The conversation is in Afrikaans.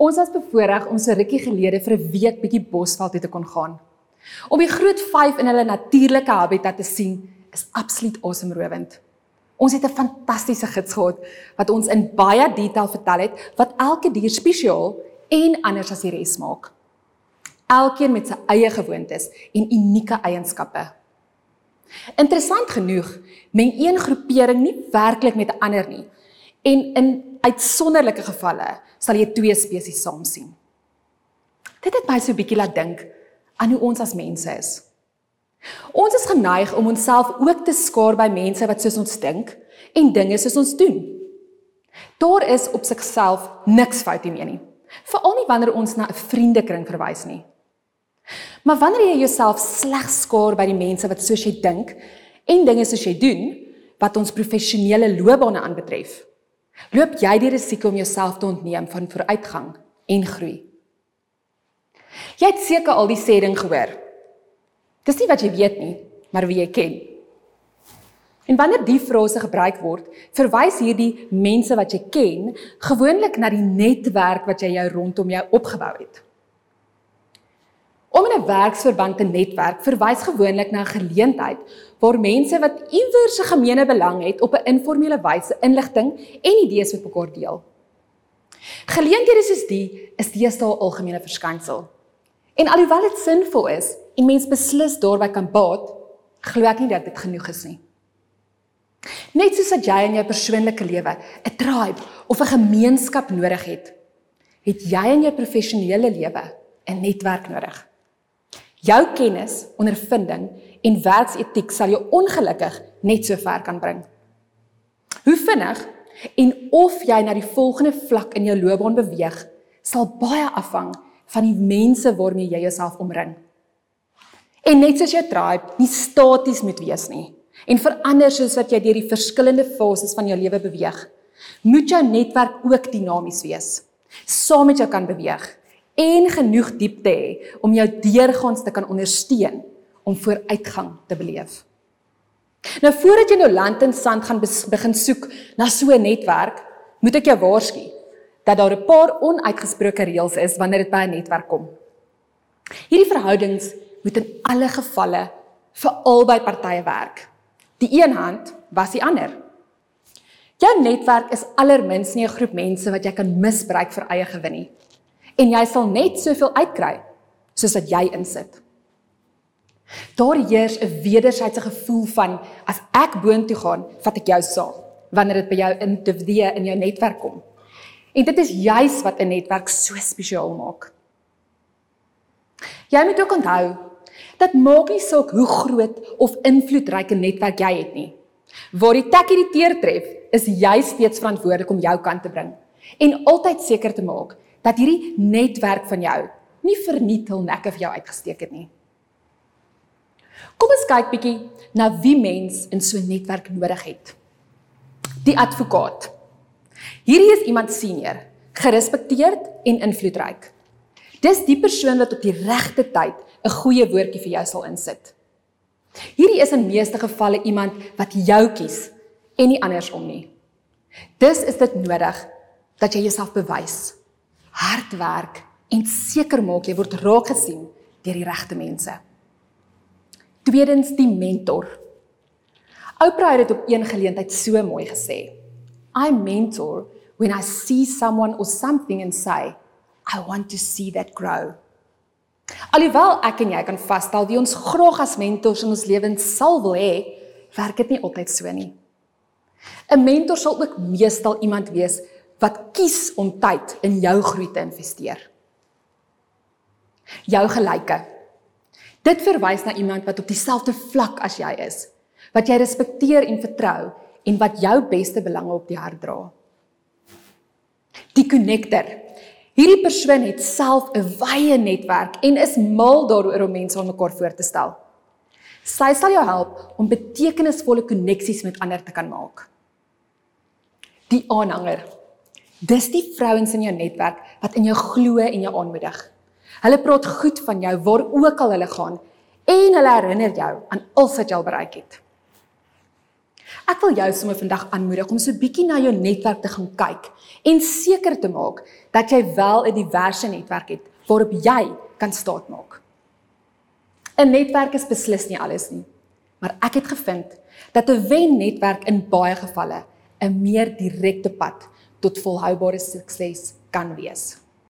Ons was bevoorreg om so rukkie gelede vir 'n week bietjie Bosveld toe te kon gaan. Om die groot 5 in hulle natuurlike habitat te sien is absoluut asemrowend. Ons het 'n fantastiese gids gehad wat ons in baie detail vertel het wat elke dier spesiaal en anders as die res maak. Elkeen met sy eie gewoontes en unieke eienskappe. Interessant genoeg, meng een groepering nie werklik met 'n ander nie. En in uitsonderlike gevalle sal jy twee spesies saam sien. Dit het my so 'n bietjie laat dink aan hoe ons as mense is. Ons is geneig om onsself ook te skaar by mense wat soos ons dink en dinge soos ons doen. Daar is op sigself niks fout hiermee nie. Veral nie wanneer ons na 'n vriendekring verwys nie. Maar wanneer jy jouself slegs skaar by die mense wat soos jy dink en dinge soos jy doen wat ons professionele loopbane aanbetref, loop jy die risiko om jouself te ontneem van vooruitgang en groei. Jy het seker al die sê ding gehoor. Dis nie wat jy weet nie, maar wie jy ken. En wanneer die frase gebruik word, verwys hierdie mense wat jy ken gewoonlik na die netwerk wat jy jou rondom jou opgebou het. Om in 'n werksverband te netwerk verwys gewoonlik na 'n geleentheid waar mense wat iewers 'n gemeene belang het op 'n informele wyse inligting en idees met mekaar deel. Geleenthede soos die is deesdae 'n algemene verskynsel. En alhoewel dit sinvol is en mens beslis daarby kan baat, glo ek nie dat dit genoeg is nie. Net soos dat jy in jou persoonlike lewe 'n tribe of 'n gemeenskap nodig het, het jy in jou professionele lewe 'n netwerk nodig. Jou kennis, ondervinding en werksetiek sal jou ongelukkig net so ver kan bring. Hoe vinnig en of jy na die volgende vlak in jou loopbaan beweeg, sal baie afhang van die mense waarmee jy jouself omring. En net soos jou tribe nie staties moet wees nie en verander soos wat jy deur die verskillende fases van jou lewe beweeg, moet jou netwerk ook dinamies wees. Saam met jou kan beweeg en genoeg diepte hê om jou deurgangs te kan ondersteun om vooruitgang te beleef. Nou voordat jy nou land en sand gaan begin soek na so 'n netwerk, moet ek jou waarsku dat daar 'n paar onuitgesproke reëls is wanneer dit by 'n netwerk kom. Hierdie verhoudings moet in alle gevalle vir albei partye werk. Die een hand was die ander. Jou netwerk is allermins nie 'n groep mense wat jy kan misbruik vir eie gewin nie en jy sal net soveel uitkry soos wat jy insit. Daar heers 'n wederwysige gevoel van as ek boontoe gaan, vat ek jou saam wanneer dit by jou individue in jou netwerk kom. En dit is juis wat 'n netwerk so spesiaal maak. Jy moet ook onthou dat maak nie saak hoe groot of invloedryk 'n netwerk jy het nie. Waar die tek hierdie teer tref, is jy steeds verantwoordelik om jou kant te bring en altyd seker te maak dat hierdie netwerk van jou nie verniet hul nekke vir jou uitgesteek het nie. Kom ons kyk bietjie na wie mens in so 'n netwerk nodig het. Die advokaat. Hierdie is iemand senior, gerespekteerd en invloedryk. Dis die persoon wat op die regte tyd 'n goeie woordjie vir jou sal insit. Hierdie is in meeste gevalle iemand wat jou kies en nie andersom nie. Dis is dit nodig dat jy jouself bewys hard werk en seker maak jy word raak gesien deur die regte mense. Tweedens die mentor. Oprah het dit op een geleentheid so mooi gesê. I mentor when I see someone or something and say I want to see that grow. Alhoewel ek en jy kan vasstel wie ons graag as mentors in ons lewens sal wil hê, werk dit nie altyd so nie. 'n Mentor sal ook meestal iemand wees wat kies om tyd in jou groei te investeer. Jou gelyke. Dit verwys na iemand wat op dieselfde vlak as jy is, wat jy respekteer en vertrou en wat jou beste belange op die hart dra. Die connector. Hierdie persoon het self 'n wye netwerk en is mal daaroor om mense aan mekaar voor te stel. Sy sal jou help om betekenisvolle koneksies met ander te kan maak. Die aanhanger. Dis die vrouens in jou netwerk wat in jou glo en jou aanmoedig. Hulle praat goed van jou waar ook al hulle gaan en hulle herinner jou aan alles wat jy al bereik het. Ek wil jou sommer vandag aanmoedig om so bietjie na jou netwerk te gaan kyk en seker te maak dat jy wel 'n diverse netwerk het waarop jy kan staatmaak. 'n Netwerk is beslis nie alles nie, maar ek het gevind dat 'n wen-netwerk in baie gevalle 'n meer direkte pad tot volhoubare sukses kan wees.